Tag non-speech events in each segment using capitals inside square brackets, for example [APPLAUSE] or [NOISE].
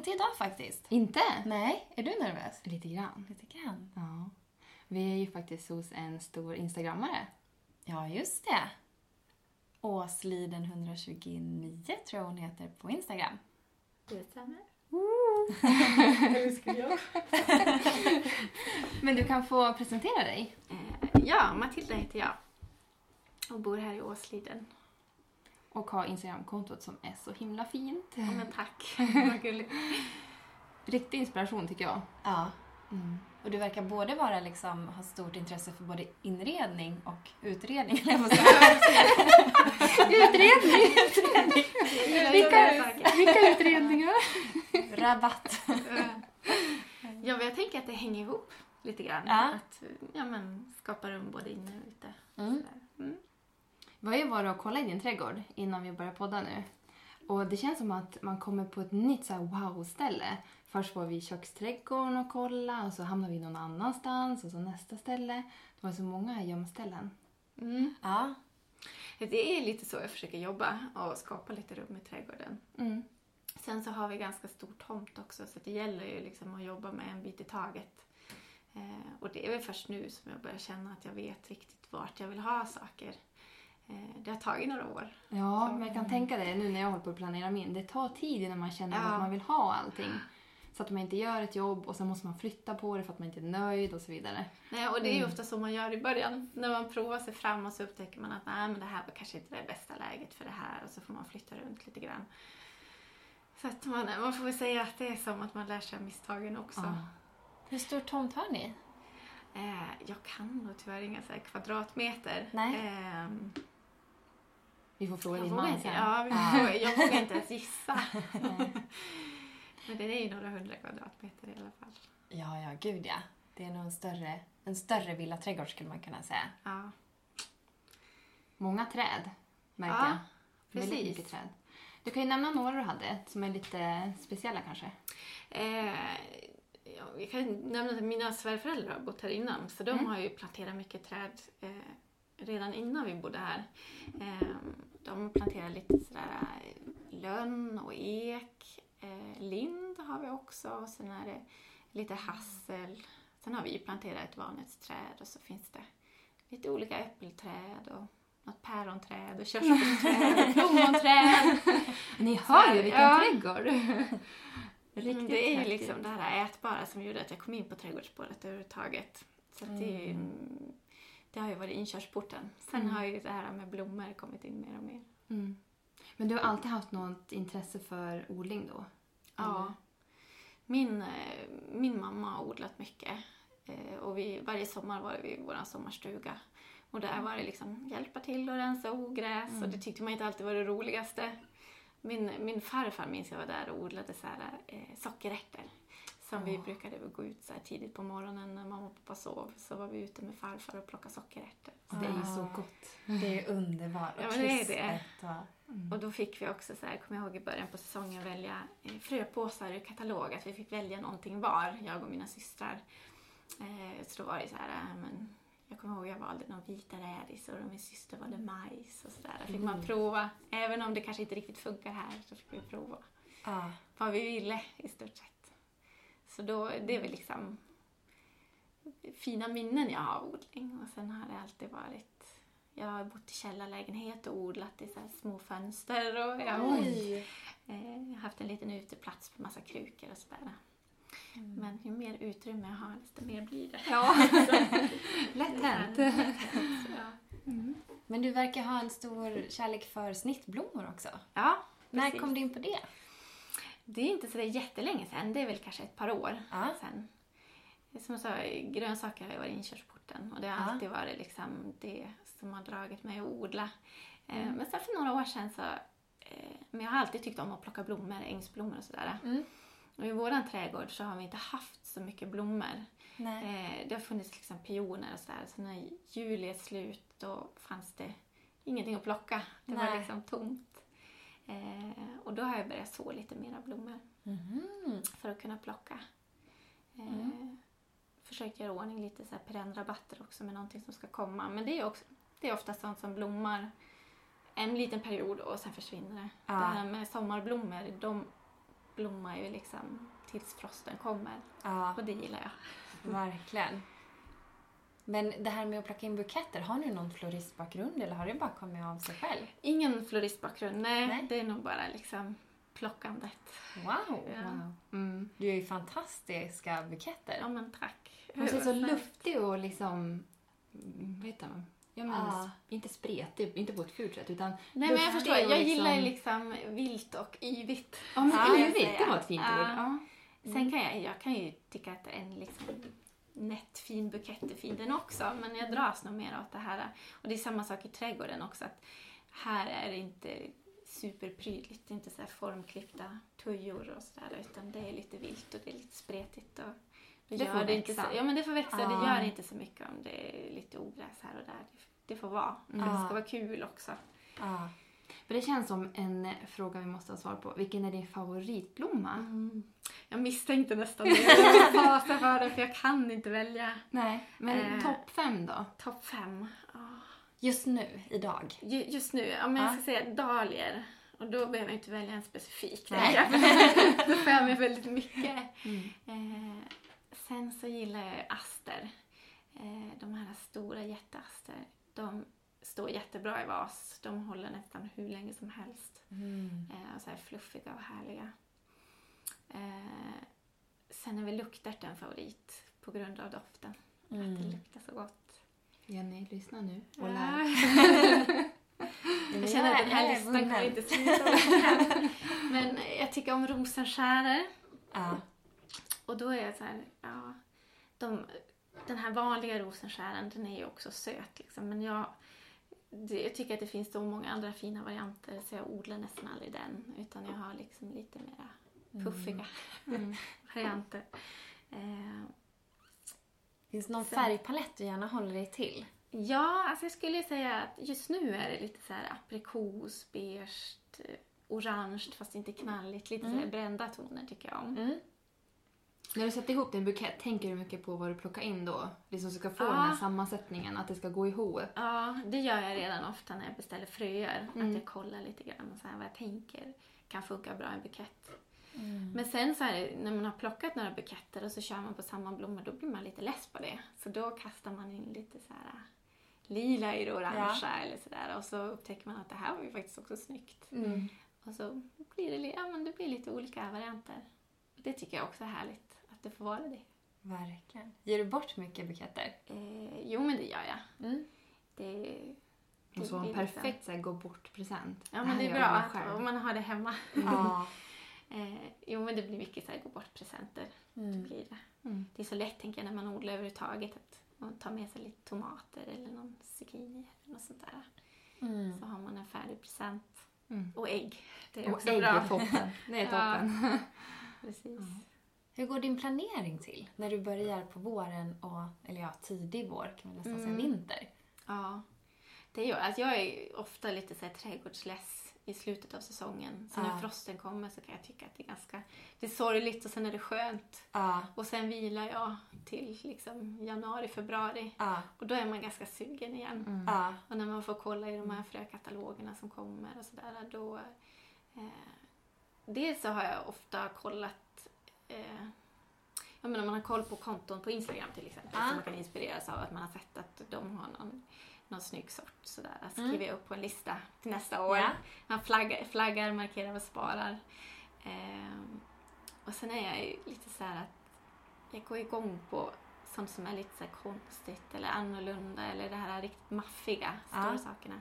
inte idag faktiskt. Inte? Nej, är du nervös? Lite grann. Lite grann. Ja. Vi är ju faktiskt hos en stor instagrammare. Ja, just det. Åsliden 129 tror jag hon heter på Instagram. Det stämmer. [LAUGHS] Men du kan få presentera dig. Eh, ja, Matilda heter jag. Och bor här i Åsliden. Och ha Instagramkontot som är så himla fint. Ja, men tack. [LAUGHS] Vad gulligt. Riktig inspiration tycker jag. Ja. Och du verkar både vara liksom, ha stort intresse för både inredning och. Utredning! [LAUGHS] utredning. Vilka, vilka utredningar? Rabatt. [LAUGHS] Ja, men jag tänker att det hänger ihop lite grann. Ja. Att ja, men, skapa rum både inne och ute. Mm. Vi har ju varit och kollat i din trädgård innan vi började podda nu. Och det känns som att man kommer på ett nytt så wow-ställe. Först var vi i köksträdgården och kolla och så hamnar vi någon annanstans och så nästa ställe. Det var så många gömställen. Mm. Ja. Det är lite så jag försöker jobba och skapa lite rum i trädgården. Mm. Sen så har vi ganska stor tomt också så det gäller ju liksom att jobba med en bit i taget. Eh, och det är väl först nu som jag börjar känna att jag vet riktigt vart jag vill ha saker. Eh, det har tagit några år. Ja, men jag kan tänka det nu när jag håller på att planera min. Det tar tid innan man känner Ja. att man vill ha allting. Så att man inte gör ett jobb och sen måste man flytta på det för att man inte är nöjd och så vidare. Nej, och det är ju ofta så man gör i början. När man provar sig fram och så upptäcker man att nej, men det här var kanske inte det bästa läget för det här och så får man flytta runt lite grann. Så att man, man får väl säga att det är som att man lär sig av misstagen också. Ja. Hur stor tomt har ni? Eh, jag kan nog tyvärr inga så kvadratmeter. Nej. Ehm, Vi får fråga jag, din man sen. ja, vi får, jag vågar inte ens gissa. [LAUGHS] Men det är ju några hundra kvadratmeter i alla fall. Ja, ja, gud ja. Det är nog en större, en större villaträdgård skulle man kunna säga. Ja, Många träd, märker Ja, jag. Väldigt precis. mycket träd. Du kan ju nämna några du hade som är lite speciella kanske. Eh, ja, vi kan nämna att mina svärföräldrar har bott här innan så de Mm. har ju planterat mycket träd eh, redan innan vi bodde här. Eh, de planterar lite sådär eh, lönn och ek, eh, lind har vi också och sen är det lite hassel. Sen har vi planterat ett valnötsträd och så finns det lite olika äppelträd och något päronträd och körsbärsträd och [LAUGHS] plommonträd. Ni hör ju vilken ja. trädgård! Riktigt [LAUGHS] Mm, det är ju häftigt. liksom det här ätbara som gjorde att jag kom in på trädgårdsspåret överhuvudtaget. Så att det, är ju, mm, det har ju varit inkörsporten. Sen Mm. har ju det här med blommor kommit in mer och mer. Mm. Men du har alltid haft något intresse för odling då? Ja. Min, eh, min mamma har odlat mycket. Eh, Och vi, varje sommar var vi i vår sommarstuga. Och där var det liksom hjälpa till och rensa ogräs och det tyckte man inte alltid var det roligaste. Min, min farfar minns jag var där och odlade så här, eh, sockerärtor. Som vi brukade gå ut så här tidigt på morgonen när mamma och pappa sov. Så var vi ute med farfar och plockade sockerärtor. Det är ju så gott. Det är underbart. Ja, det är det. kristet och- Och då fick vi också, så här, kommer jag ihåg i början på säsongen, välja eh, fröpåsar ur katalog. Att vi fick välja någonting var, jag och mina systrar. Eh, så då var det så här, eh, men jag kommer ihåg jag valde någon vita rädisor och min syster valde majs och sådär. Där fick man prova, även om det kanske inte riktigt funkar här, så fick vi prova Ja. vad vi ville i stort sett. Så då, det är väl liksom fina minnen jag har av odling. Och sen har det alltid varit, jag har bott i källarlägenhet och odlat i så små fönster och jag har eh, haft en liten uteplats med massa krukor och sådär. Mm. Men ju mer utrymme jag har, desto mer blir det. Ja, [LAUGHS] lätt hänt. ja. Men du verkar ha en stor kärlek för snittblommor också. ja, När precis. kom du in på det? Det är inte så jättelänge sedan, det är väl kanske ett par år Ja. sedan. Som jag sa, grönsaker har ju varit inkörsporten och det har Ja. alltid varit liksom det som har dragit mig att odla. Eh, Mm. Men sen för några år sedan så, eh, men jag har alltid tyckt om att plocka blommor, ängsblommor och sådär. Mm. Och i våran trädgård så har vi inte haft så mycket blommor. Nej. Eh, det har funnits liksom pioner och sådär, så när juli är slut då fanns det ingenting att plocka. Det var Nej. liksom tomt. Eh, och då har jag börjat så lite mera blommor Mhm. för att kunna plocka. Eh, Mm. Försökt göra ordning lite så här perennrabatter också med någonting som ska komma. Men det är, också, det är ofta sånt som blommar en liten period och sen försvinner det. Ja. Det här med sommarblommor, de blommar ju liksom tills frosten kommer. Ja, Och det gillar jag. verkligen. Men det här med att plocka in buketter, har du någon floristbakgrund eller har det bara kommit av sig själv? Ingen floristbakgrund, nej, Nej. det är nog bara liksom plockandet. Wow! Ja. Wow. Mm. Du är ju fantastiska buketter. Ja men tack. Hon ser så luftig och liksom... mm, Vad heter man? Ja, men, Ja. Inte spretig, inte på ett fult sätt utan... Nej men jag förstår, jag gillar ju liksom vilt och yvigt. Ja, men yvigt, det var ett fint Ja. ord. Ja. Sen kan jag, jag kan ju tycka att en liksom nätt fin bukett är fin den också, men jag dras nog mer åt det här. Och det är samma sak i trädgården också, att här är det inte superprydligt, det är inte så formklippta tujor och sådär, utan det är lite vilt och det är lite spretigt. Och Det gör får det växa. så, ja men det får växa, det Ah. gör inte så mycket om det är lite ogräs här och där. Det, det får vara, för Ah. det ska vara kul också. Ja. För det känns som en fråga vi måste ha svar på. Vilken är din favoritblomma? Mm. Jag misstänkte nästan det. [LAUGHS] Jag fasar för det för jag kan inte välja. Nej, men Eh. topp fem då? Topp fem. Ah. Just nu, idag. Ju- Just nu, ja, men jag Ja. ska säga dalier. Och då behöver jag inte välja en specifik. Nej. [LAUGHS] då får jag med väldigt mycket. Mm. Eh, sen så gillar jag aster. Eh, de här stora jätteaster. De står jättebra i vas. De håller nästan hur länge som helst. Eh, och så här fluffiga och härliga. Eh, sen är väl luktärta en favorit på grund av doften. Att det Mm. luktar så gott. Jenny, lyssna nu och lär. [LAUGHS] Jag känner att den här listan kommer inte sluta. Men jag tycker om rosenskärer. Ja. Och då är jag så här, ja. De, den här vanliga rosenskären, den är ju också söt liksom. Men jag, det, jag tycker att det finns så många andra fina varianter så jag odlar nästan aldrig den. Utan jag har liksom lite mera puffiga Mm. [LAUGHS] varianter. Eh, Finns det någon Sen- färgpalett du gärna håller dig till? Ja, alltså jag skulle säga att just nu är det lite så här aprikos, beige, eh, orange fast inte knalligt. Lite så här brända toner tycker jag om. Mm. När du sätter ihop din bukett, tänker du mycket på vad du plockar in då? Liksom ska få Ja. den här sammansättningen, att det ska gå ihop? Ja, det gör jag redan ofta när jag beställer fröer. Mm. Att jag kollar lite grann så här, vad jag tänker kan funka bra i en bukett. Mm. Men sen så är det, när man har plockat några buketter och så kör man på samma blommor, då blir man lite less på det. Så då kastar man in lite så här lila i det orangea eller sådär. Och så upptäcker man att det här var ju faktiskt också snyggt. Mm. Och så blir det, ja, men det blir lite olika varianter. Det tycker jag också är härligt, att det får vara det. Verkligen. Ger du bort mycket buketter? Eh, jo, men det gör jag. Mm. Det, Och så en perfekt så här, gå bort-present. Ja, men det är gör bra att om man har det hemma. Ja. [LAUGHS] Eh, jo, men det blir mycket så här, gå bort-presenter. Det Mm. blir det. Mm. Det är så lätt, tänker jag, när man odlar överhuvudtaget att man tar med sig lite tomater eller någon zucchini eller något sånt där. Mm. Så har man en färdig present. Mm. Och ägg. Det är Och också ägg bra. är toppen. Det är [LAUGHS] Ja. toppen. [LAUGHS] Precis. Hur går din planering till när du börjar på våren och, eller ja, tidig vår kan man nästan säga, Mm. vinter? Ja. Det gör att jag är ofta lite så här trädgårdsless i slutet av säsongen. Så Ja. när frosten kommer så kan jag tycka att det är ganska det är sorgligt och sen är det skönt. Ja. Och sen vilar jag till liksom januari, februari. Ja. Och då är man ganska sugen igen. Mm. Ja. Och när man får kolla i de här frökatalogerna som kommer och sådär, då... Eh, dels så har jag ofta kollat... Eh, jag menar, man har koll på konton på Instagram till exempel, Ja. som man kan inspireras av att man har sett att de har någon, någon snygg sort. Sådär. Jag Mm. skriver jag upp på en lista till nästa år. Ja. Man flaggar, flaggar, markerar och sparar. Ehm, och sen är jag ju lite så här att jag går igång på sånt som är lite så konstigt eller annorlunda eller det här riktigt maffiga, stora Ja. sakerna.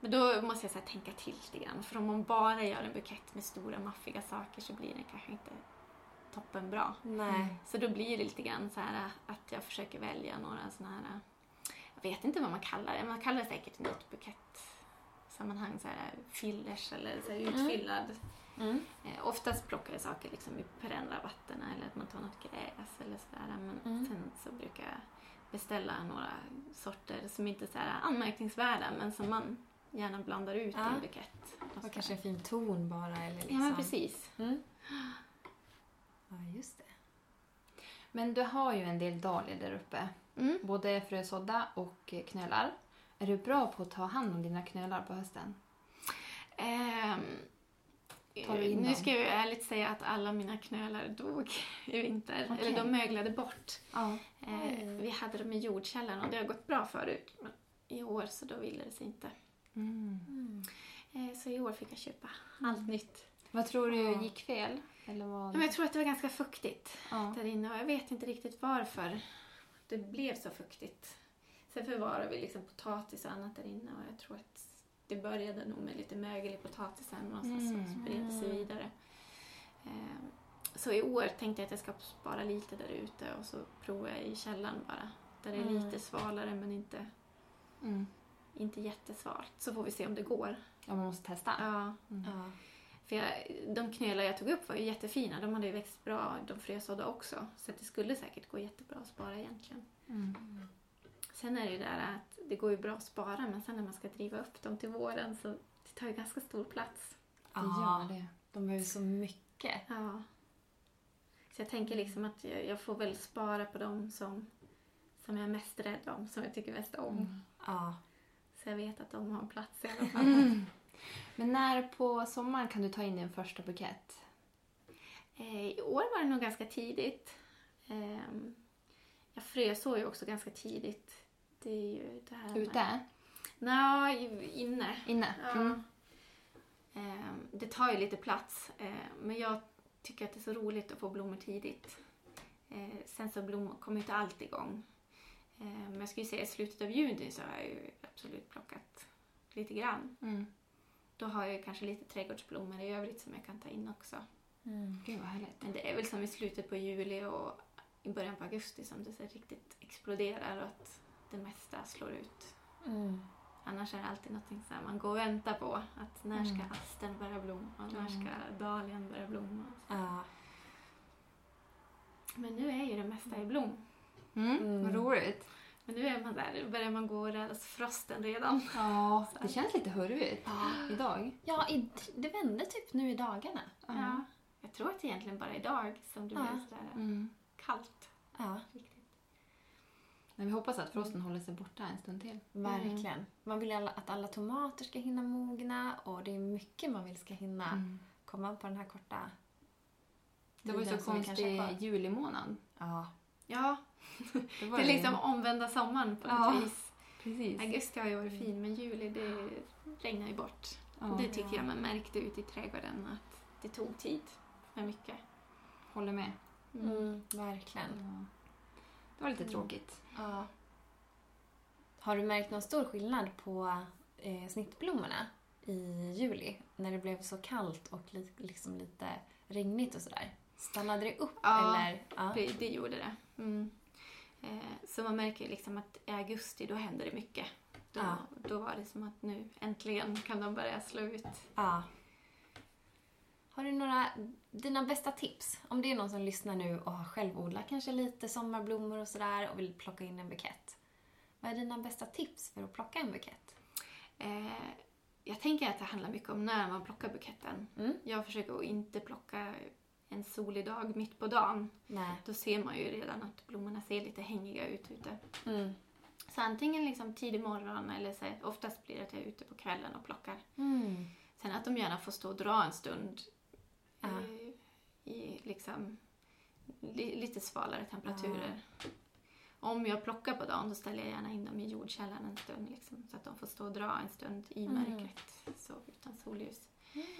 Men då måste jag så tänka till lite grann. För om man bara gör en bukett med stora maffiga saker så blir den kanske inte toppen bra. Nej. Så då blir det lite grann så här att jag försöker välja några sådana här, jag vet inte vad man kallar det, man kallar det säkert i ett bukettsammanhang så här fillers eller så här utfyllnad. Mm. Eh, oftast plockar jag saker liksom i perennrabatterna eller att man tar något gräs eller sådär. Men Mm. sen så brukar jag beställa några sorter som inte är så här anmärkningsvärda men som man gärna blandar ut i Ja. en bukett. Och kanske en fin ton bara eller liksom. Ja men precis. Mm. Ja, just det. Men du har ju en del dahlior där uppe. Mm. Både frösådda och eh, knölar. Är du bra på att ta hand om dina knölar på hösten? In nu ska jag ärligt säga att alla mina knölar dog [LAUGHS] i vinter. Okej. Eller de möglade bort. Ja. Eh, vi hade dem i jordkällaren och det har gått bra förut. Men i år så då ville det sig inte. Mm. Eh, så i år fick jag köpa allt nytt. Vad tror du Ja. gick fel? Eller vad? Men jag tror att det var ganska fuktigt Ja. där inne och jag vet inte riktigt varför det blev så fuktigt. Sen förvarade vi liksom potatis och annat där inne och jag tror att det började nog med lite mögel i potatisen och så, Mm. så spred sig vidare. Eh, Så i år tänkte jag att jag ska spara lite där ute och så provar jag i källaren bara. Där det är Mm. lite svalare men inte, Mm. inte jättesvalt. Så får vi se om det går. Ja, man måste testa. Ja. Mm. Ja. För jag, de knölar jag tog upp var ju jättefina. De hade ju växt bra, de frösådda också. Så att det skulle säkert gå jättebra att spara egentligen. Mm. Sen är det ju där att det går ju bra att spara men sen när man ska driva upp dem till våren så det tar ju ganska stor plats. Det Ja. gör det. De behöver så mycket. Ja. Så jag tänker liksom att jag, jag får väl spara på dem som, som jag är mest rädd om, som jag tycker mest om. Mm. Ja. Så jag vet att de har en plats i alla fall. Mm. Men när på sommaren kan du ta in din första bukett? Eh, I år var det nog ganska tidigt. Eh, jag frösår ju också ganska tidigt. Det är ju det här med- Ute? Nja, i- inne. Inne? Mm. Eh, det tar ju lite plats, eh, men jag tycker att det är så roligt att få blommor tidigt. Sen så blommor kommer inte allt igång. Men jag skulle säga i slutet av juni så har jag ju absolut plockat lite grann. Mm. Då har jag kanske lite trädgårdsblommor i övrigt som jag kan ta in också. Mm. Gud vad härligt. Men det är väl som i slutet på juli och i början på augusti som det så riktigt exploderar och att det mesta slår ut. Mm. Annars är det alltid någonting så här man går och väntar på. Att när ska Mm. astern börja blomma? När Mm. ska dahlian börja blomma? Ja. Men nu är ju det mesta i blom. Mm. Mm. Vad roligt. Men nu är man där, nu börjar man gå och rädas frosten redan. Ja, det känns lite hurvigt idag. Ja, i, det vände typ nu i dagarna. Ja. Jag tror att det egentligen bara är idag som det Ja. blir sådär Mm. kallt. Ja, Riktigt. Men vi hoppas att frosten håller sig borta en stund till. verkligen. Man vill ju att alla tomater ska hinna mogna och det är mycket man vill ska hinna Mm. komma på den här korta Det var ju så konstig julimånad. Ja. Ja, [LAUGHS] Det, var det är liksom omvända sommaren på Ja. något vis. Precis. Augusti har ju varit fin men juli det regnar ju bort. Ja, Det tycker jag man märkte ute i trädgården att det tog tid med mycket. håller med. Mm, verkligen. Ja. Det var lite Mm. tråkigt. Ja. Har du märkt någon stor skillnad på eh, snittblommorna i juli? När det blev så kallt och li, liksom lite regnigt och sådär. Stannade det upp Ja, eller? Ja. Det, det gjorde det. Mm. Eh, så man märker liksom att i augusti då händer det mycket. Då, Ja. då var det som att nu äntligen kan de börja slå ut. ja. Har du några, dina bästa tips? Om det är någon som lyssnar nu och har själv odlat kanske lite sommarblommor och sådär och vill plocka in en bukett. Vad är dina bästa tips för att plocka en bukett? Eh, jag tänker att det handlar mycket om när man plockar buketten. Mm. Jag försöker att inte plocka en solig dag mitt på dagen. Nej. Då ser man ju redan att blommorna ser lite hängiga ut ute. Mm. Så antingen liksom tidig morgon eller så, oftast blir det att jag är ute på kvällen och plockar. Mm. Sen att de gärna får stå och dra en stund Ja. eh, i liksom li, lite svalare temperaturer. Om jag plockar på dagen då ställer jag gärna in dem i jordkällaren en stund liksom, så att de får stå och dra en stund i Mm. mörkret så utan solljus.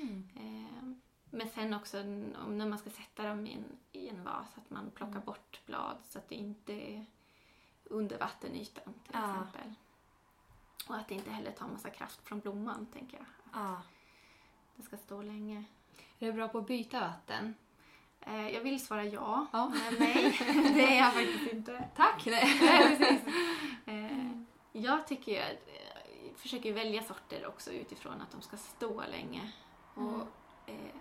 Mm. Eh, men sen också om när man ska sätta dem i en, i en vas att man plockar Mm. bort blad så att det inte är under vattenytan till Ja. exempel. Och att det inte heller tar massa kraft från blomman tänker jag. Ja. Det ska stå länge. Är du bra på att byta vatten? Eh, jag vill svara ja, Ja. men nej, [LAUGHS] det är jag faktiskt inte. Tack! [LAUGHS] Nej. Eh, jag tycker jag eh, försöker välja sorter också utifrån att de ska stå länge. Och eh,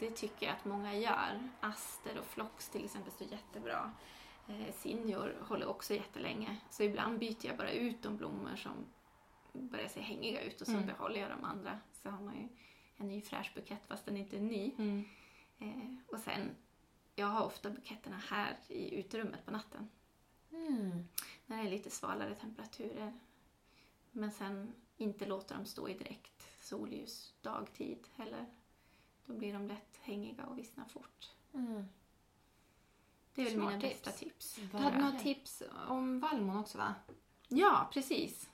det tycker jag att många gör. Aster och flox till exempel står jättebra. Eh, Senior håller också jättelänge. Så ibland byter jag bara ut de blommor som börjar se hängiga ut och så Mm. behåller jag de andra. Så har man ju en ny fräsch bukett fast den inte är ny. Mm. Eh, och sen, jag har ofta buketterna här i uterummet på natten. Mm. När det är lite svalare temperaturer. Men sen inte låta dem stå i direkt solljus dagtid heller. Då blir de lätt hängiga och vissnar fort. Mm. Det är väl Smart mina tips. bästa tips. Du hade några tips om vallmon också va? Ja, precis.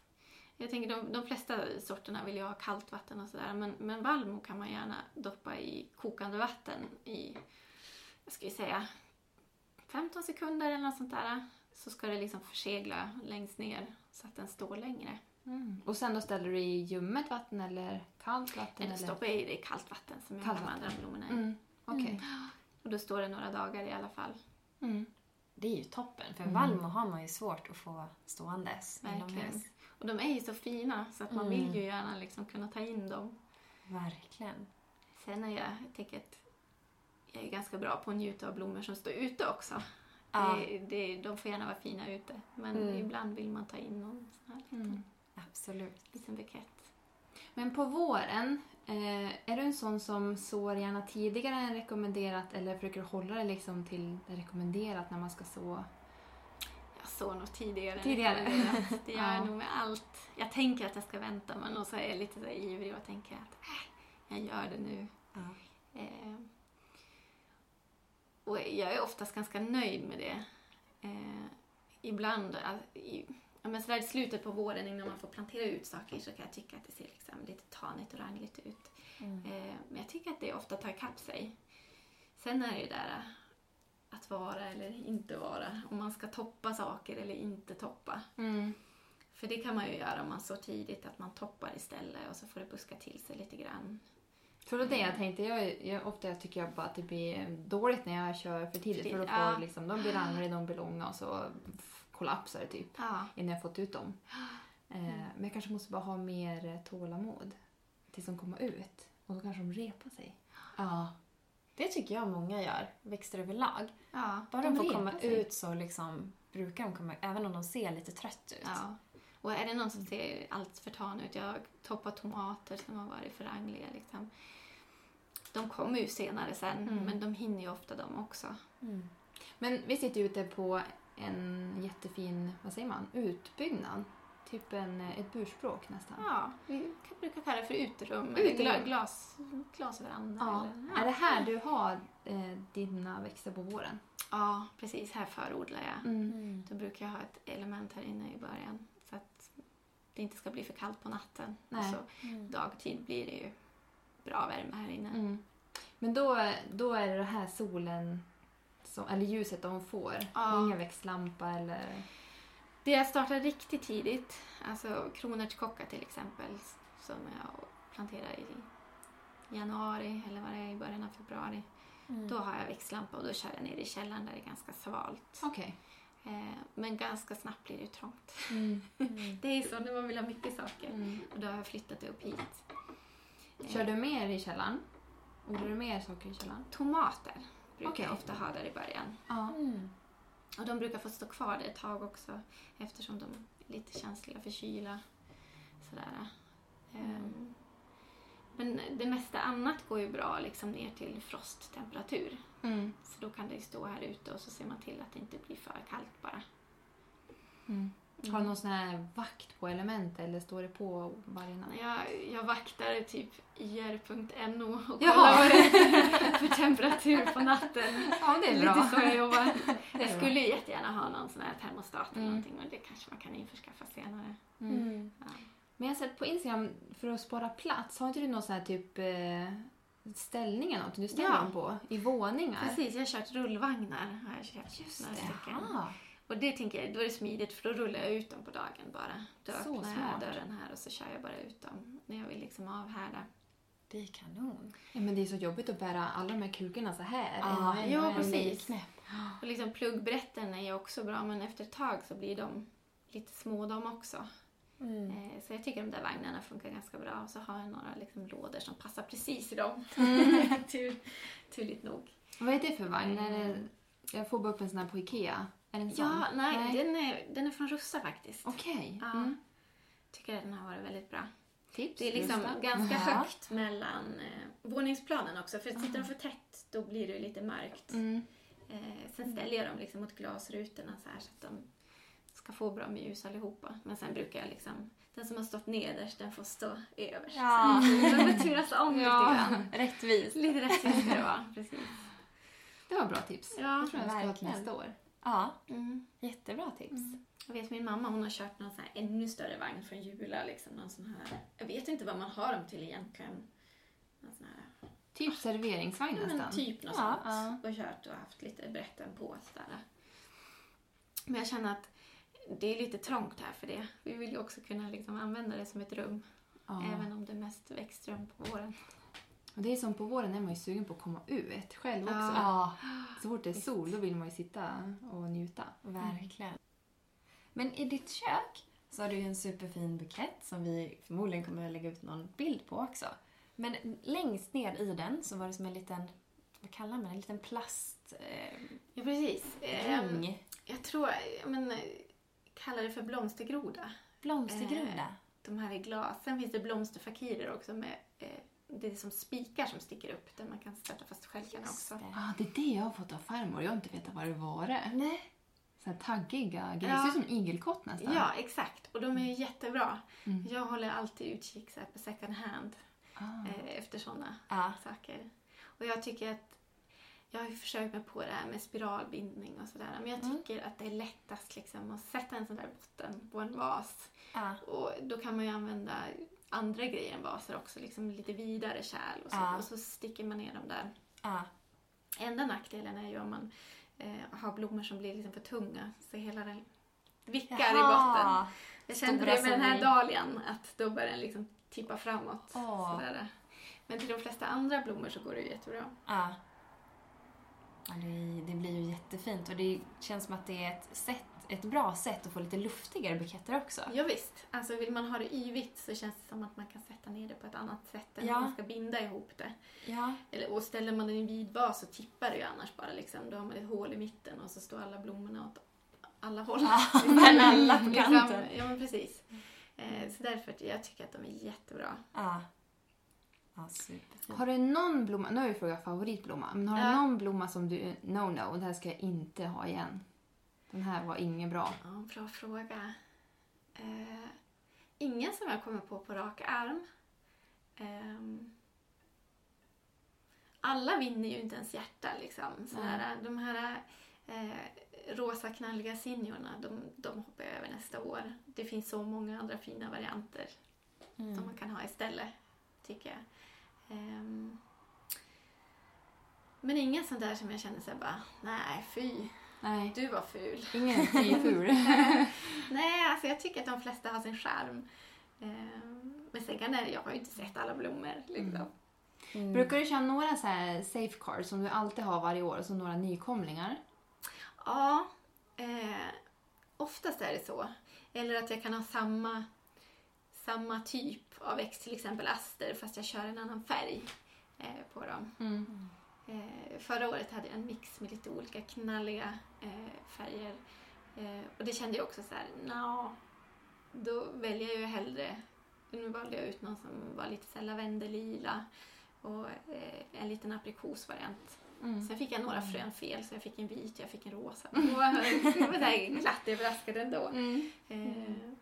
Jag tänker de, de flesta sorterna vill ju ha kallt vatten och sådär. Men, men vallmo kan man gärna doppa i kokande vatten i, vad ska vi säga, 15 sekunder eller något sånt där. Så ska det liksom försegla längst ner så att den står längre. Mm. Och sen då ställer du i ljummet vatten eller kallt vatten? Eller Eller? stoppa i det i kallt vatten som jag Kallt har de andra blommorna i. Mm. Okej. Och då står det några dagar i alla fall. Mm. Det är ju toppen, för Mm. vallmo har man ju svårt att få ståendes inomhus. Och de är ju så fina så att man Mm. vill ju gärna liksom kunna ta in dem. Verkligen. Sen är jag, jag tänker att jag är ganska bra på att njuta av blommor som står ute också. Ja. Det, det, de får gärna vara fina ute. Men Mm. ibland vill man ta in någon sån här liten, Mm. Absolut. liten bukett. Men på våren, eh, är du en sån som sår gärna tidigare än rekommenderat eller försöker du hålla det liksom till det rekommenderat när man ska så? Jag såg nog tidigare. Tidigare. [LAUGHS] Det gör Ja. jag nog med allt. Jag tänker att jag ska vänta men och så är jag lite så ivrig och tänker att äh, jag gör det nu. Ja. Eh, och jag är oftast ganska nöjd med det. Eh, ibland, ja, men sådär i slutet på våren innan man får plantera ut saker så kan jag tycka att det ser liksom lite tanigt och rangligt ut. Mm. Eh, men jag tycker att det ofta tar ikapp sig. Sen är det ju där eh, att vara eller inte vara. Om man ska toppa saker eller inte toppa. Mm. För det kan man ju göra om man så tidigt att man toppar istället och så får det buska till sig lite grann. För det jag tänkte. Jag, jag, ofta tycker jag bara att det blir dåligt när jag kör för tidigt. För då får Ja. liksom, de blir rangliga, de blir långa och så kollapsar typ Ja, innan jag fått ut dem. [GASPS] Eh, men jag kanske måste bara ha mer tålamod tills de kommer ut. Och då kanske de repar sig. ja. Det tycker jag många gör, växter överlag. ja. Bara De de får komma sig. ut så liksom brukar de komma även om de ser lite trött ut. Ja. Och är det någon som ser allt för tan ut, jag har toppat tomater som har varit för rangliga liksom. De kommer ju senare sen, Mm. men de hinner ju ofta de också. Mm. Men vi sitter ute på en jättefin, vad säger man, utbyggnad. Typ en, eh, ett burspråk nästan. Ja, vi kan- brukar kalla det för uterum, Uterum. eller gla, glas, glasveranda. Ja. Eller, Är det här du har eh, dina växter på våren? ja, precis. Här förodlar jag. Mm. Då brukar jag ha ett element här inne i början så att det inte ska bli för kallt på natten. Nej. Och så Mm. dagtid blir det ju bra värme här inne. Mm. Men då, då är det det här solen, som, eller ljuset de får. Ja. Ingen växtlampa eller... Det jag startade riktigt tidigt, alltså kronärtskocka till exempel, som jag planterar i januari eller vad det är i början av februari. Mm. Då har jag växtlampa och då kör jag ner i källaren där det är ganska svalt. Okej. Eh, men ganska snabbt blir det trångt. Mm. [LAUGHS] Mm. Det är så när man vill ha mycket saker. Mm. Och då har jag flyttat det upp hit. Eh, Kör du mer i källaren? Odlar du mer saker i källaren? Tomater brukar Okej. jag ofta ha där i början. Ja. Mm. Och de brukar få stå kvar där ett tag också eftersom de är lite känsliga för kyla. Sådär. Ehm, Men det mesta annat går ju bra liksom ner till frosttemperatur. Mm. Så då kan det ju stå här ute och så ser man till att det inte blir för kallt bara. Mm. Har du någon sån här vakt på element eller står det på varje natt? Jag, jag vaktar typ ir.no och Jaha. kollar vad det är för temperatur på natten. Ja, det är Lite bra. så jag jobbar. [LAUGHS] Jag skulle ju jättegärna ha någon sån här termostat eller Mm. någonting men det kanske man kan införskaffa senare. Mm. Mm. Ja. Men jag har sett på Instagram, för att spara plats, har inte du någon sån här typ eh, ställning eller något du ställer Ja. dem på? I våningar? Precis, jag har kört rullvagnar. Har jag köpt Just några det. Och det tänker jag, då är det smidigt för då rullar jag ut dem på dagen bara. Då Så öppnar jag smart. dörren här och så kör jag bara ut dem när jag vill liksom avhärda. Det är kanon. Ja, men det är så jobbigt att bära alla de här kukorna så här. Ja, en en ja, en. precis. Knäpp. Och liksom pluggbrätten är ju också bra men efter ett tag så blir de lite små de också. Mm. Eh, Så jag tycker de där vagnarna funkar ganska bra. Och så har jag några liksom lådor som passar precis i dem. [LAUGHS] Tur, turligt nog. Vad är det för vagn? Det, jag får bara upp en sån här på Ikea. Är det en sån? Ja, nej, Nej. Den, är, den är från Russa faktiskt. Okej. Ja. Mm. Tycker att den har varit väldigt bra. Tips? Det är liksom ganska Jaha. högt mellan eh, våningsplanen också. För sitter de för tätt då blir det lite mörkt. Mm. Eh, sen ställer jag dem liksom mot glasrutorna så här så att de ska få bra med ljus allihopa. Men sen brukar jag liksom, den som har stått nederst den får stå överst. Ja. [LAUGHS] Så det turas om Ja. lite grann. Rättvist. Lite rättvist ska det vara, precis. Det var bra tips. Ja, det tror jag jag ska ha nästa år. Ja, Mm. jättebra tips. Jag vet min mamma hon har kört någon sån här ännu större vagn från Jula. Liksom, någon sån här, jag vet inte vad man har dem till egentligen. Någon sån här, Typ serveringsvagn ja, men nästan. typ något Ja. sånt. Och kört och haft lite brätten på. Sådär. Men jag känner att det är lite trångt här för det. Vi vill ju också kunna liksom använda det som ett rum. Ja. Även om det är mest växtrum på våren. Och det är som på våren är man ju sugen på att komma ut själv också. Ja, Så fort det är sol då vill man ju sitta och njuta. verkligen. Men i ditt kök så har du ju en superfin bukett som vi förmodligen kommer att lägga ut någon bild på också. Men längst ner i den så var det som en liten, vad kallar man det, en liten plastring. Ja, precis. Eh, Ehm, ring. jag tror, jag men, kallar det för blomstergroda. Blomstergroda. Eh, de här i glas. Sen finns det blomsterfakirer också med eh, det är som spikar som sticker upp där man kan sätta fast skälkarna också. Det. Ah, det är det jag har fått av farmor. Jag har inte vetat vad det var. Nej. Så här taggiga grejer. Ja. Det ser ut som igelkott nästan. Ja, exakt. Och de är ju jättebra. Mm. Jag håller alltid utkik så på second hand Ah. eh, efter sådana Ja. saker. Och jag tycker att jag har ju försökt mig på det här med spiralbindning och sådär. Men jag Mm. tycker att det är lättast liksom att sätta en sån där botten på en vas. Ja. Och då kan man ju använda andra grejer än vaser också. Liksom lite vidare kärl och så. Ja. Och så sticker man ner dem där. Ja. Enda nackdelen är ju om man eh, har blommor som blir liksom för tunga. Så hela den vickar i botten. Jag kände det med den här dahlian, att då börjar den liksom tippa framåt. Sådär. Men till de flesta andra blommor så går det ju jättebra. Ja. ja det, det blir ju jättefint och det känns som att det är ett, sätt, ett bra sätt att få lite luftigare buketter också. Ja, visst. Alltså vill man ha det yvigt så känns det som att man kan sätta ner det på ett annat sätt än Ja. man ska binda ihop det. Ja. Eller, och ställer man den i en vid vas så tippar det ju annars bara liksom. Då har man ett hål i mitten och så står alla blommorna åt alla håll. Ja, [LAUGHS] men [LAUGHS] alla på Liksom, kanten. Ja, men precis. Eh, så därför jag tycker att de är jättebra. Ja. Ja. Har du någon blomma, nu har vi frågat favoritblomma, men har Ja. du någon blomma som du, no no, det här ska jag inte ha igen? Den här var ingen bra. Ja, bra fråga. Eh, ingen som jag kommer på på rak arm. Ehm, alla vinner ju inte ens hjärta liksom. Sådär, de här eh, rosa knalliga sinjorna, de, de hoppar jag över nästa år. Det finns så många andra fina varianter som Mm. man kan ha istället, tycker jag. Ehm, men ingen sån där som jag känner såhär bara, nej fy, Nej, du var ful. ingen är ful. [LAUGHS] Nej, alltså jag tycker att de flesta har sin charm. Ehm, Men sen kan det, jag har ju inte sett alla blommor. Liksom. Mm. Brukar du köra några så här safecards som du alltid har varje år och så några nykomlingar? Ja, eh, oftast är det så. Eller att jag kan ha samma, samma typ av växt, till exempel aster, fast jag kör en annan färg eh, på dem. Mm. Eh, förra året hade jag en mix med lite olika knalliga eh, färger. Eh, och det kände jag också så här, nja, då väljer jag ju hellre, nu valde jag ut någon som var lite så här lavendellila och eh, en liten aprikosvariant. Mm. Sen fick jag några frön fel, så jag fick en vit och jag fick en rosa. [LAUGHS] Och jag var här glatt överraskad ändå. Mm. Eh,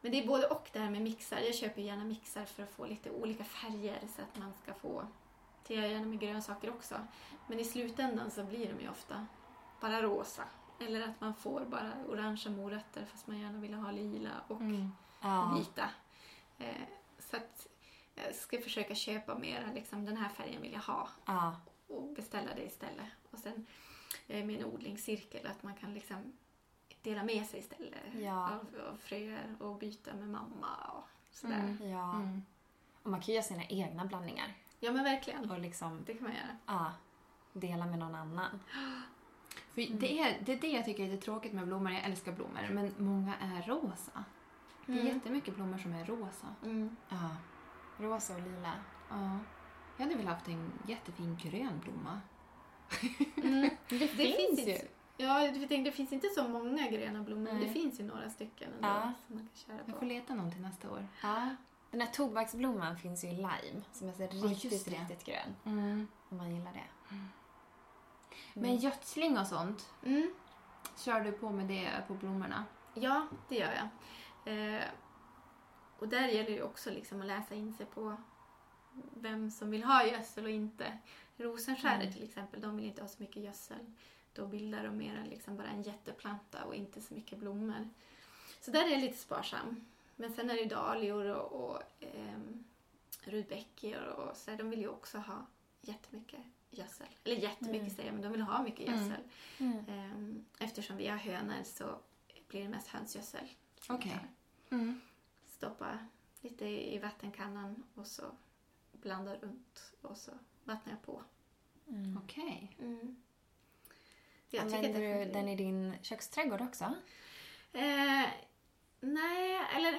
Men det är både och det här med mixar. Jag köper gärna mixar för att få lite olika färger så att man ska få, jag gärna med grönsaker också. Men i slutändan så blir de ju ofta bara rosa. Eller att man får bara orangea morötter fast man gärna vill ha lila och Mm. Ja. vita. Eh, Så att jag ska försöka köpa mer, liksom den här färgen vill jag ha Ja. och beställa det istället. Och sen eh, med en odlingscirkel att man kan liksom dela med sig istället Ja. av, av fröer och byta med mamma och sådär. Mm. ja. Mm. Och man kan göra sina egna blandningar Ja men verkligen, och liksom det kan man göra. ja, dela med någon annan. [GASPS] För det, är, det är det jag tycker är lite tråkigt med blommor. Jag älskar blommor, men många är rosa. Det är Mm. jättemycket blommor som är rosa. Mm. Ja. Rosa och lila. Ja. Jag hade väl haft en jättefin grön blomma. [LAUGHS] Mm. [LAUGHS] Det, Det finns inte, ja, jag tänkte, det finns inte så många gröna blommor, men Nej. det finns ju några stycken ändå Ja. som man kan köra Jag får på. leta någon till nästa år. Ja. Den här tobaksblomman finns ju i lime som är så riktigt, det. riktigt grön. Mm. Om man gillar det. Men gödsling och sånt, Mm. kör du på med det på blommorna? Ja, det gör jag. Eh, och där gäller det också liksom att läsa in sig på vem som vill ha gödsel och inte. Rosenskäret Mm. till exempel, de vill inte ha så mycket gödsel. Då bildar de mer liksom bara en jätteplanta och inte så mycket blommor. Så där är jag lite sparsam. Men sen är det ju dahlior och, och ehm, rudbeckior och så här, de vill ju också ha jättemycket gödsel. Eller jättemycket Mm. säger jag, men de vill ha mycket Mm. gödsel. Mm. Ehm, eftersom vi har hönor så blir det mest hönsgödsel. Okej. har. Mm. Stoppa lite i vattenkannan och så blanda runt och så vattnar jag på. Mm. Okej. Jag tycker att Använder du den i din köksträdgård också? Eh, nej, eller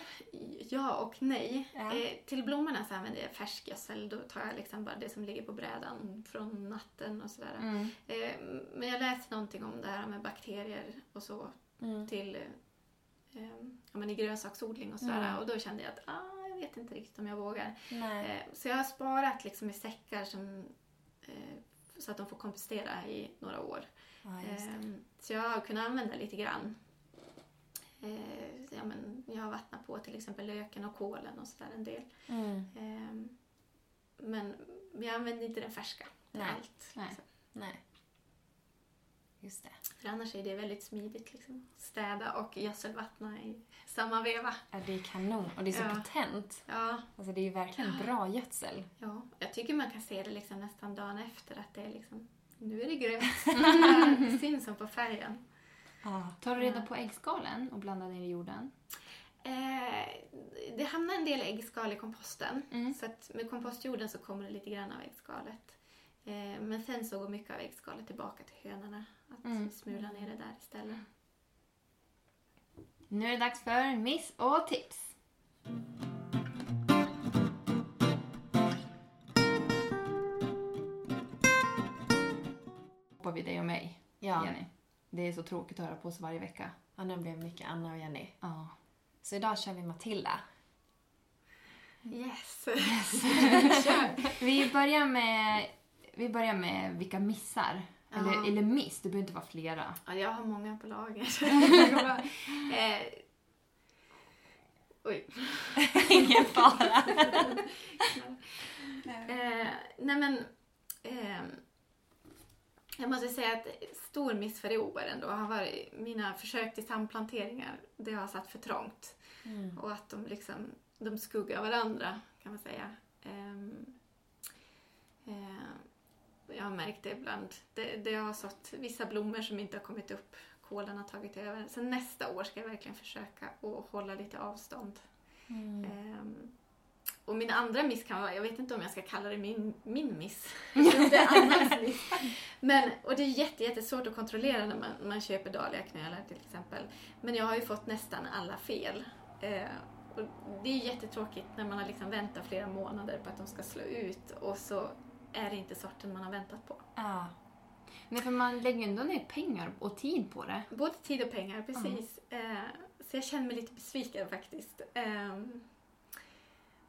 ja och nej. Ja. Eh, till blommorna så använder jag färskgödsel. Då tar jag liksom bara det som ligger på brädan från natten och sådär. Mm. Eh, men jag läste någonting om det här med bakterier och så Mm. till eh, ja, men i grönsaksodling och sådär. Mm. Och då kände jag att ah, jag vet inte riktigt om jag vågar. Eh, så jag har sparat liksom i säckar som, eh, så att de får kompostera i några år. Ja, just det. Eh, så jag har kunnat använda lite grann. Eh, ja, men jag har vattnat på till exempel löken och kålen och sådär en del. Mm. Eh, men jag använder inte den färska till allt. Nej. liksom. Nej. Just det. För annars är det väldigt smidigt. Liksom. Städa och gödselvattna i samma veva. Ja, det är kanon och det är så Ja. potent. Ja, Alltså det är ju verkligen bra gödsel. ja, jag tycker man kan se det liksom nästan dagen efter att det är liksom, nu är det grönt. det [LAUGHS] syns som på färgen. Ja. Tar du reda på äggskalen och blandar ner i jorden? Eh, det hamnar en del äggskal i komposten. Mm. Så att med kompostjorden så kommer det lite grann av äggskalet. Eh, men sen så går mycket av äggskalet tillbaka till hönorna. Att Mm. smula ner det där istället. Nu är det dags för miss och tips. Hoppar vi dig och mig, Ja. Jenny. Det är så tråkigt att höra på så varje vecka. ja, nu blir det mycket Anna och Jenny. Ja. Så idag kör vi Matilda. Yes! [LAUGHS] Vi börjar med, vi börjar med vilka missar. Ja. Eller, eller miss, det behöver inte vara flera. ja, jag har många på lager. [LAUGHS] Eh, oj. [LAUGHS] Ingen fara. Eh, nej men, ehm, jag måste säga att stor miss för i år ändå har varit mina försök till samplanteringar. Det har satt för trångt. Mm. Och att de liksom, de skuggar varandra kan man säga. Ehm, eh, jag har märkt det ibland. Det, det har sått vissa blommor som inte har kommit upp. Kålen har tagit över. Så nästa år ska jag verkligen försöka att hålla lite avstånd. Mm. Ehm, och min andra miss kan vara, jag vet inte om jag ska kalla det min, min miss. [LAUGHS] Det är annans miss. [LAUGHS] Men, och det är jätte, jättesvårt att kontrollera när man, man köper dahliaknölar till exempel. Men jag har ju fått nästan alla fel. Eh, och det är jättetråkigt när man har liksom väntat flera månader på att de ska slå ut och så är det inte sorten man har väntat på. Ja. Nej, för man lägger ju ändå ner pengar och tid på det. Både tid och pengar, precis. Eh, så jag känner mig lite besviken faktiskt. Ehm,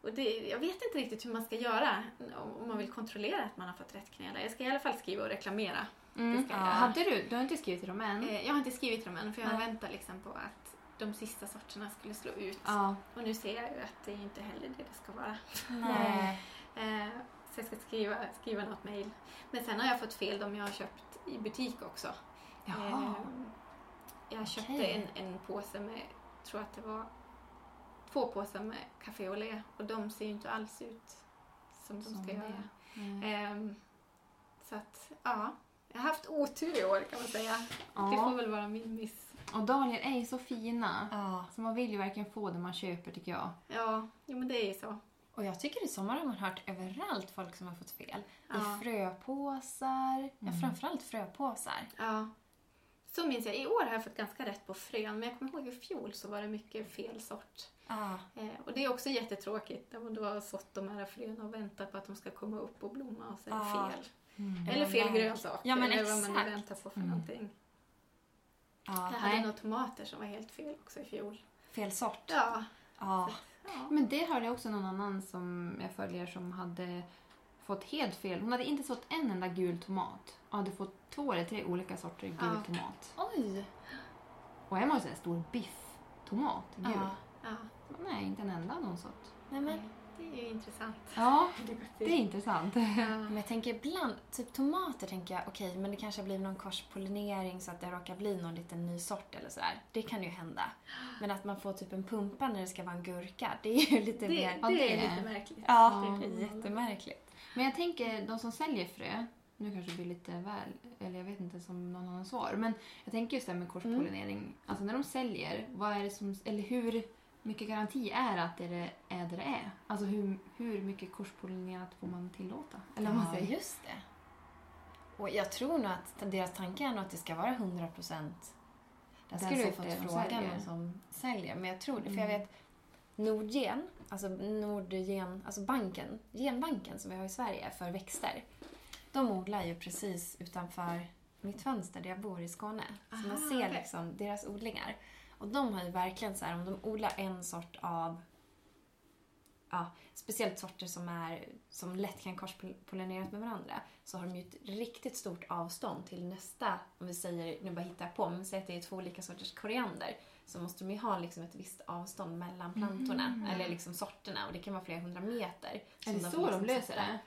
och det, jag vet inte riktigt hur man ska göra om, man vill kontrollera att man har fått rätt knölar. Jag ska i alla fall skriva och reklamera. Mm. Ja. Hade du, du har inte skrivit till dem än? Eh, jag har inte skrivit dem än för jag Nej. väntat liksom på att de sista sorterna skulle slå ut. Ja. Och nu ser jag ju att det är inte heller det det ska vara. Nej. [LAUGHS] Eh, så jag ska skriva, skriva något mejl. Men sen har jag fått fel de jag har köpt i butik också. Jaha. Eh, jag köpte Okej. en, en påse med, tror att det var två påsar med café au lait och de ser ju inte alls ut som de Som ska göra. Mm. Ehm, så att, ja. Jag har haft otur i år kan man säga. Det får Ja. väl vara min miss. Och dahlior är ju så fina. Ja. Så man vill ju verkligen få det man köper tycker jag. Ja, jo, men det är ju så. Och jag tycker i sommar har man hört överallt folk som har fått fel. Ja. I fröpåsar. Ja, framförallt fröpåsar. Ja. Så minns jag. I år har jag fått ganska rätt på frön, men jag kommer ihåg i fjol så var det mycket fel sort. Ja. Eh, och det är också jättetråkigt man då har sått de här fröna och väntat på att de ska komma upp och blomma och så är det Ja. fel. Ja, Eller fel verkligen. grönsak. Ja, eller vad man nu väntar på för Mm. någonting. Ja. Jag hade några tomater som var helt fel också i fjol. Fel sort. Ja. Ja. ja. Men det hörde jag också någon annan som jag följer som hade fått helt fel. Hon hade inte sått en enda gul tomat och hade fått två eller tre olika sorter gul Ja. tomat. Oj! Och en var så här stor biff. tomat, gul. Ja. Nej, inte en enda annonsort. Nej, men, Det är ju intressant. Ja, [LAUGHS] det är intressant. [LAUGHS] men jag tänker ibland, typ tomater tänker jag, okej, men det kanske blir någon korspollinering så att det råkar bli någon liten ny sort eller sådär. Det kan ju hända. Men att man får typ en pumpa när det ska vara en gurka, det är ju lite Det, mer... Ja, det det är lite märkligt. Ja, Det det är är jättemärkligt. Men jag tänker, de som säljer frö, nu kanske det blir lite väl, eller jag vet inte som någon annan svar, men jag tänker just det här med korspollinering. Alltså när de säljer, vad är det som, eller hur mycket garanti är att det är det det är? Alltså hur, hur mycket korspollinerat får man tillåta? Eller man Ja, säger. just det. Och jag tror nog att deras tanke är nog att det ska vara 100 procent. Där skulle du fått de fråga säljer. någon som säljer. Men jag tror det, för Mm. jag vet Nordgen, alltså Nordgen, alltså banken, genbanken som vi har i Sverige för växter. De odlar ju precis utanför mitt fönster där jag bor i Skåne. Så man Aha, ser liksom deras odlingar. Och de har ju verkligen så här, om de odlar en sort av ja, speciellt sorter som, är, som lätt kan korspollineras med varandra så har de ju ett riktigt stort avstånd till nästa, om vi säger, nu bara hittar på, men säg att det är två olika sorters koriander så måste de ju ha liksom ett visst avstånd mellan plantorna, eller liksom sorterna och det kan vara flera hundra meter. Är det så de liksom löser sätta. det?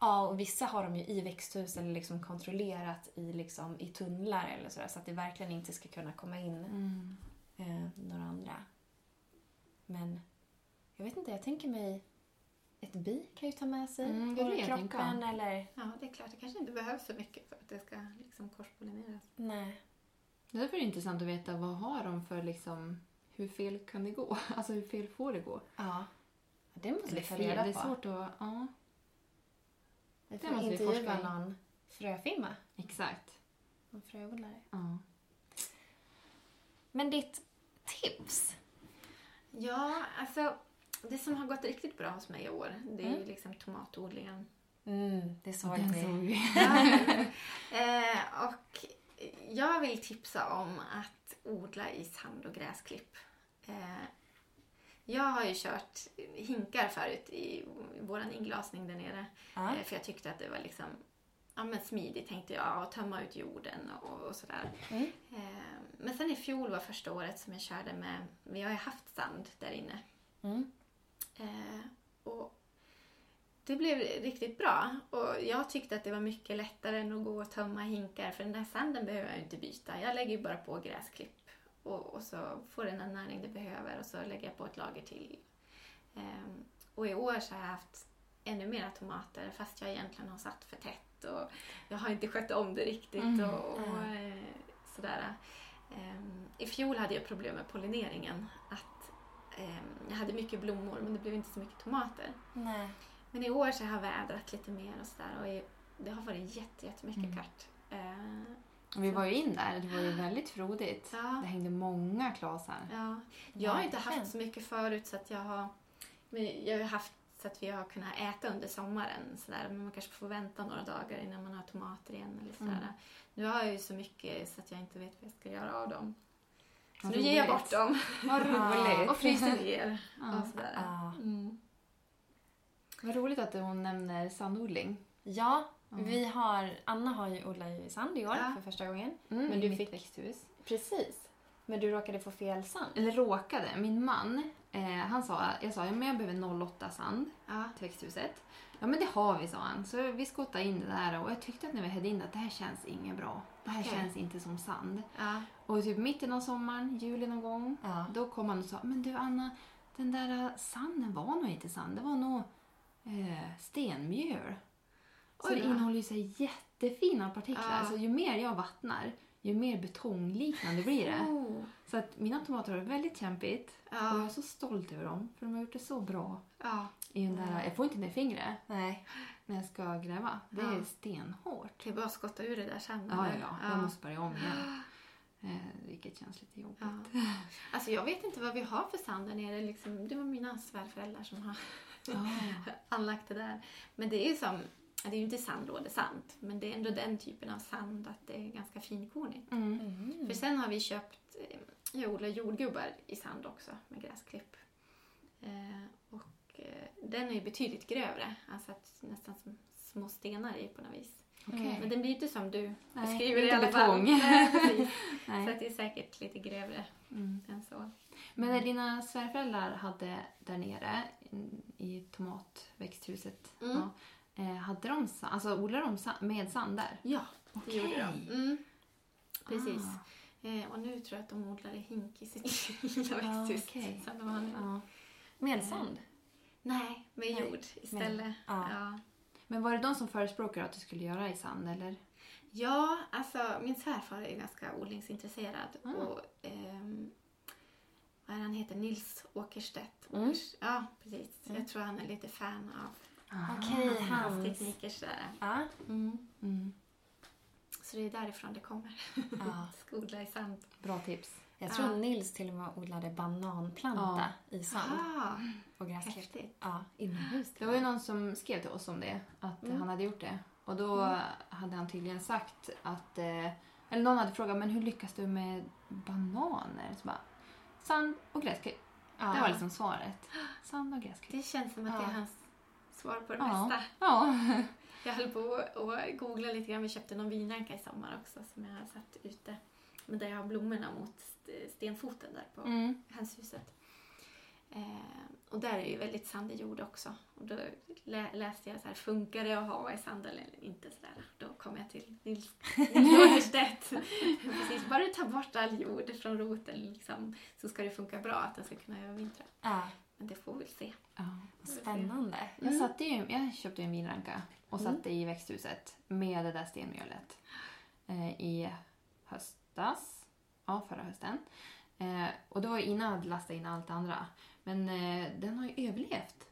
Ja, och vissa har de ju i växthus eller liksom kontrollerat i, liksom, i tunnlar eller sådär så att det verkligen inte ska kunna komma in Mm. eh, några andra. Men jag vet inte, jag tänker mig ett bi kan ju ta med sig Mm, det på kroppen eller... Ja, det är klart. Det kanske inte behövs så mycket för att det ska liksom korspollineras. Nej. Därför är det intressant att veta vad har de för liksom, hur fel kan det gå? [LAUGHS] Alltså hur fel får det gå? Ja. Det måste vi ta fel, reda det är på. svårt att... Ja, Vi det får måste vi intervjua någon fröfirma, exakt. någon fröodlare. Ja. Men ditt tips? Ja, alltså det som har gått riktigt bra hos mig i år, det är ju Mm. liksom tomatodlingen. Mm, det såg vi. såg vi. [LAUGHS] eh, och jag vill tipsa om att odla i sand och gräsklipp. Eh, jag har ju kört hinkar förut i vår inglasning där nere. Ja. Eh, för jag tyckte att det var liksom ja, men smidigt tänkte jag att tömma ut jorden och, och sådär. Mm. Eh, men sen i fjol var första året som jag körde med, vi har ju haft sand där inne. Mm. Eh, och det blev riktigt bra. Och jag tyckte att det var mycket lättare än att gå och tömma hinkar för den där sanden behöver jag inte byta. Jag lägger ju bara på gräsklipp och, och så får den den näring det behöver och så lägger jag på ett lager till. Ehm, och i år så har jag haft ännu mera tomater fast jag egentligen har satt för tätt och jag har inte skött om det riktigt Mm. och, och eh, sådär. Ehm, I fjol hade jag problem med pollineringen. Att ehm, jag hade mycket blommor men det blev inte så mycket tomater. Nej. Men i år så har jag vädrat lite mer och sådär och det har varit jätte, jättemycket Mm. kört. Vi var ju in där, det var ju väldigt frodigt. Ja. Det hängde många klasar. ja. Jag har inte haft så mycket förut så att jag har men jag har haft så att vi har kunnat äta under sommaren sådär. Men man kanske får vänta några dagar innan man har tomater igen eller sådär. Mm. Nu har jag ju så mycket så att jag inte vet vad jag ska göra av dem. Så nu ger jag bort dem Vad [LAUGHS] roligt! och fryser ner [LAUGHS] Ja. och sådär. Ja. Mm. Vad roligt att hon nämner sandodling. Ja, Ja. vi har... Anna har ju odlat ju i sand i år Ja. för första gången. Mm, Men du mitt fick- växthus. Precis. Men du råkade få fel sand. Eller råkade. Min man, eh, han sa, jag sa ja, men jag behöver 08 sand Ja. till växthuset. Ja men det har vi, sa han. Så vi skottade in det där och jag tyckte att när vi hade in det att det här känns inget bra. Det här Okej. känns inte som sand. Ja. Och typ mitten av sommaren, juli någon gång, Ja. då kom han och sa men du Anna, den där sanden var nog inte sand. Det var nog eh, stenmjöl. Så Oj det innehåller ju så jättefina partiklar. Ja. Så ju mer jag vattnar, ju mer betongliknande blir det. Oh. Så att mina tomater har det väldigt kämpigt. Och jag Ja. är så stolt över dem. För de har gjort det så bra. ja. I den där, jag får inte ner fingret Nej. när jag ska gräva. Det Ja. är stenhårt. Det är bara att skotta ur det där sen. Ja, ja, ja. Jag måste börja om igen. [GASPS] Eh, vilket känns lite jobbigt. Ja. Alltså jag vet inte vad vi har för sand där nere. Liksom, det var mina svärföräldrar som har Ja. [LAUGHS] anlagt det där. Men det är ju som, det är ju inte sandlådesand, men det är ändå den typen av sand att det är ganska finkornigt. Mm. Mm. För sen har vi köpt, eh, jag odlar jordgubbar i sand också med gräsklipp. Eh, och eh, den är ju betydligt grövre, alltså att nästan som små stenar i på något vis. Okej. Men den blir inte som du Nej, beskriver inte i alla fall. Nej, precis. [LAUGHS] Nej. Så att det är säkert lite grövre Mm. än så. Men när dina svärföräldrar hade där nere i tomatväxthuset, Mm. ja, eh, hade de, sa- alltså odlade de sa- med sand där? Ja, det gjorde de. Mm. Precis. Ah. Eh, och nu tror jag att de odlar i hink i sitt lilla Ah, växthus. de har nu. Ja. Med sand? Nej, med Nej, jord istället. ja. Ja. Men var det de som förespråkade att du skulle göra i sand eller? Ja, alltså min svärfar är ganska odlingsintresserad. Ah. Och, ehm, vad är han heter? Nils Åkerstedt. Mm. Ja, precis. Jag tror han är lite fan av Okej, hans hans. tekniker. Sådär. Ja. Mm. Mm. Så det är därifrån det kommer. ja. [LAUGHS] Ska odla i sand. Bra tips. Jag tror Ja. Nils till och med odlade bananplanta i sand Ah, och gräsklipp. Ja, inomhus. Det var ju någon som skrev till oss om det, att Mm. han hade gjort det. Och då hade han tydligen sagt att, eh, eller någon hade frågat, men hur lyckas du med bananer? Så bara, sand och gräsklipp. Ja. Det var liksom svaret. Sand och gräsklipp. Det känns som att det Ja. är hans svar på det Ja. mesta. Ja. [LAUGHS] Jag höll på att googla lite grann. Vi köpte någon vinranka i sommar också som jag har satt ute. Men där jag har blommorna mot st- stenfoten där på Mm. hönshuset. Eh, och där är ju väldigt sandig jord också. Och då lä- läste jag så här, funkar det att ha i sand eller inte? Så där. Då kom jag till Nils Åkerstedt. [LAUGHS] [LAUGHS] Precis, bara du tar bort all jord från roten liksom, så ska det funka bra att den ska kunna övervintra. Ja, Men det får vi väl se. ja. spännande. Jag, satte ju, jag köpte ju en vinranka och Mm. satte i växthuset med det där stenmjölet eh, i höstas. Ja, förra hösten. Eh, och det var innan jag hade lastat in allt andra. Men eh, den har ju överlevt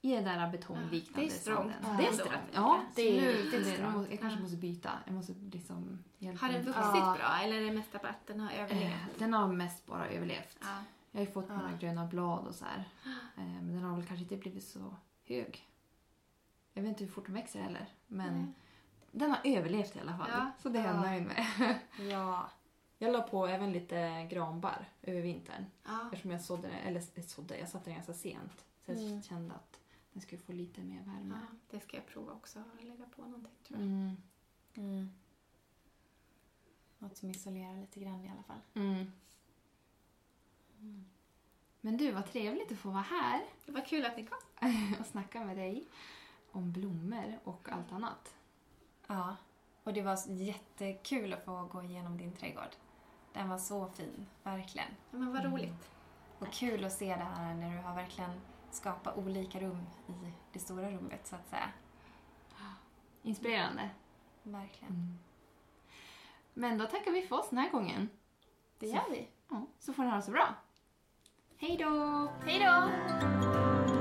i den där betongliknande sanden. Ja. Det är Ändå. strongt. Ja, Det är riktigt måste- Jag kanske måste byta. Jag måste liksom hjälpa Har den vuxit Ja. bra eller är det mest bara att den har överlevt? Eh, den har mest bara överlevt. Ja. Jag har ju fått några Ja. gröna blad och så här. Eh, men den har väl kanske inte blivit så hög. Jag vet inte hur fort den växer heller. Men Nej. den har överlevt i alla fall. Ja. Så det är jag Ja. nöjd med. [LAUGHS] Ja. Jag la på även lite granbarr över vintern. Ja. Eftersom jag sådde den, eller sådde, jag satte den ganska sent. Så jag Mm. kände att den skulle få lite mer värme. ja, det ska jag prova också. Lägga på någonting tror jag. Mm. Mm. Något som isolerar lite grann i alla fall. Mm. Men du, vad trevligt att få vara här Det var kul att ni kom. [LAUGHS] och snacka med dig om blommor och allt annat. Ja. Och det var jättekul att få gå igenom din trädgård. Den var så fin, verkligen. Ja, men vad Mm. roligt. Och kul att se det här när du har verkligen skapat olika rum i det stora rummet så att säga. Inspirerande. Verkligen. Men då tackar vi för oss den här gången. Det gör vi. Ja, så får ni ha det så bra. Hej då! Hej då!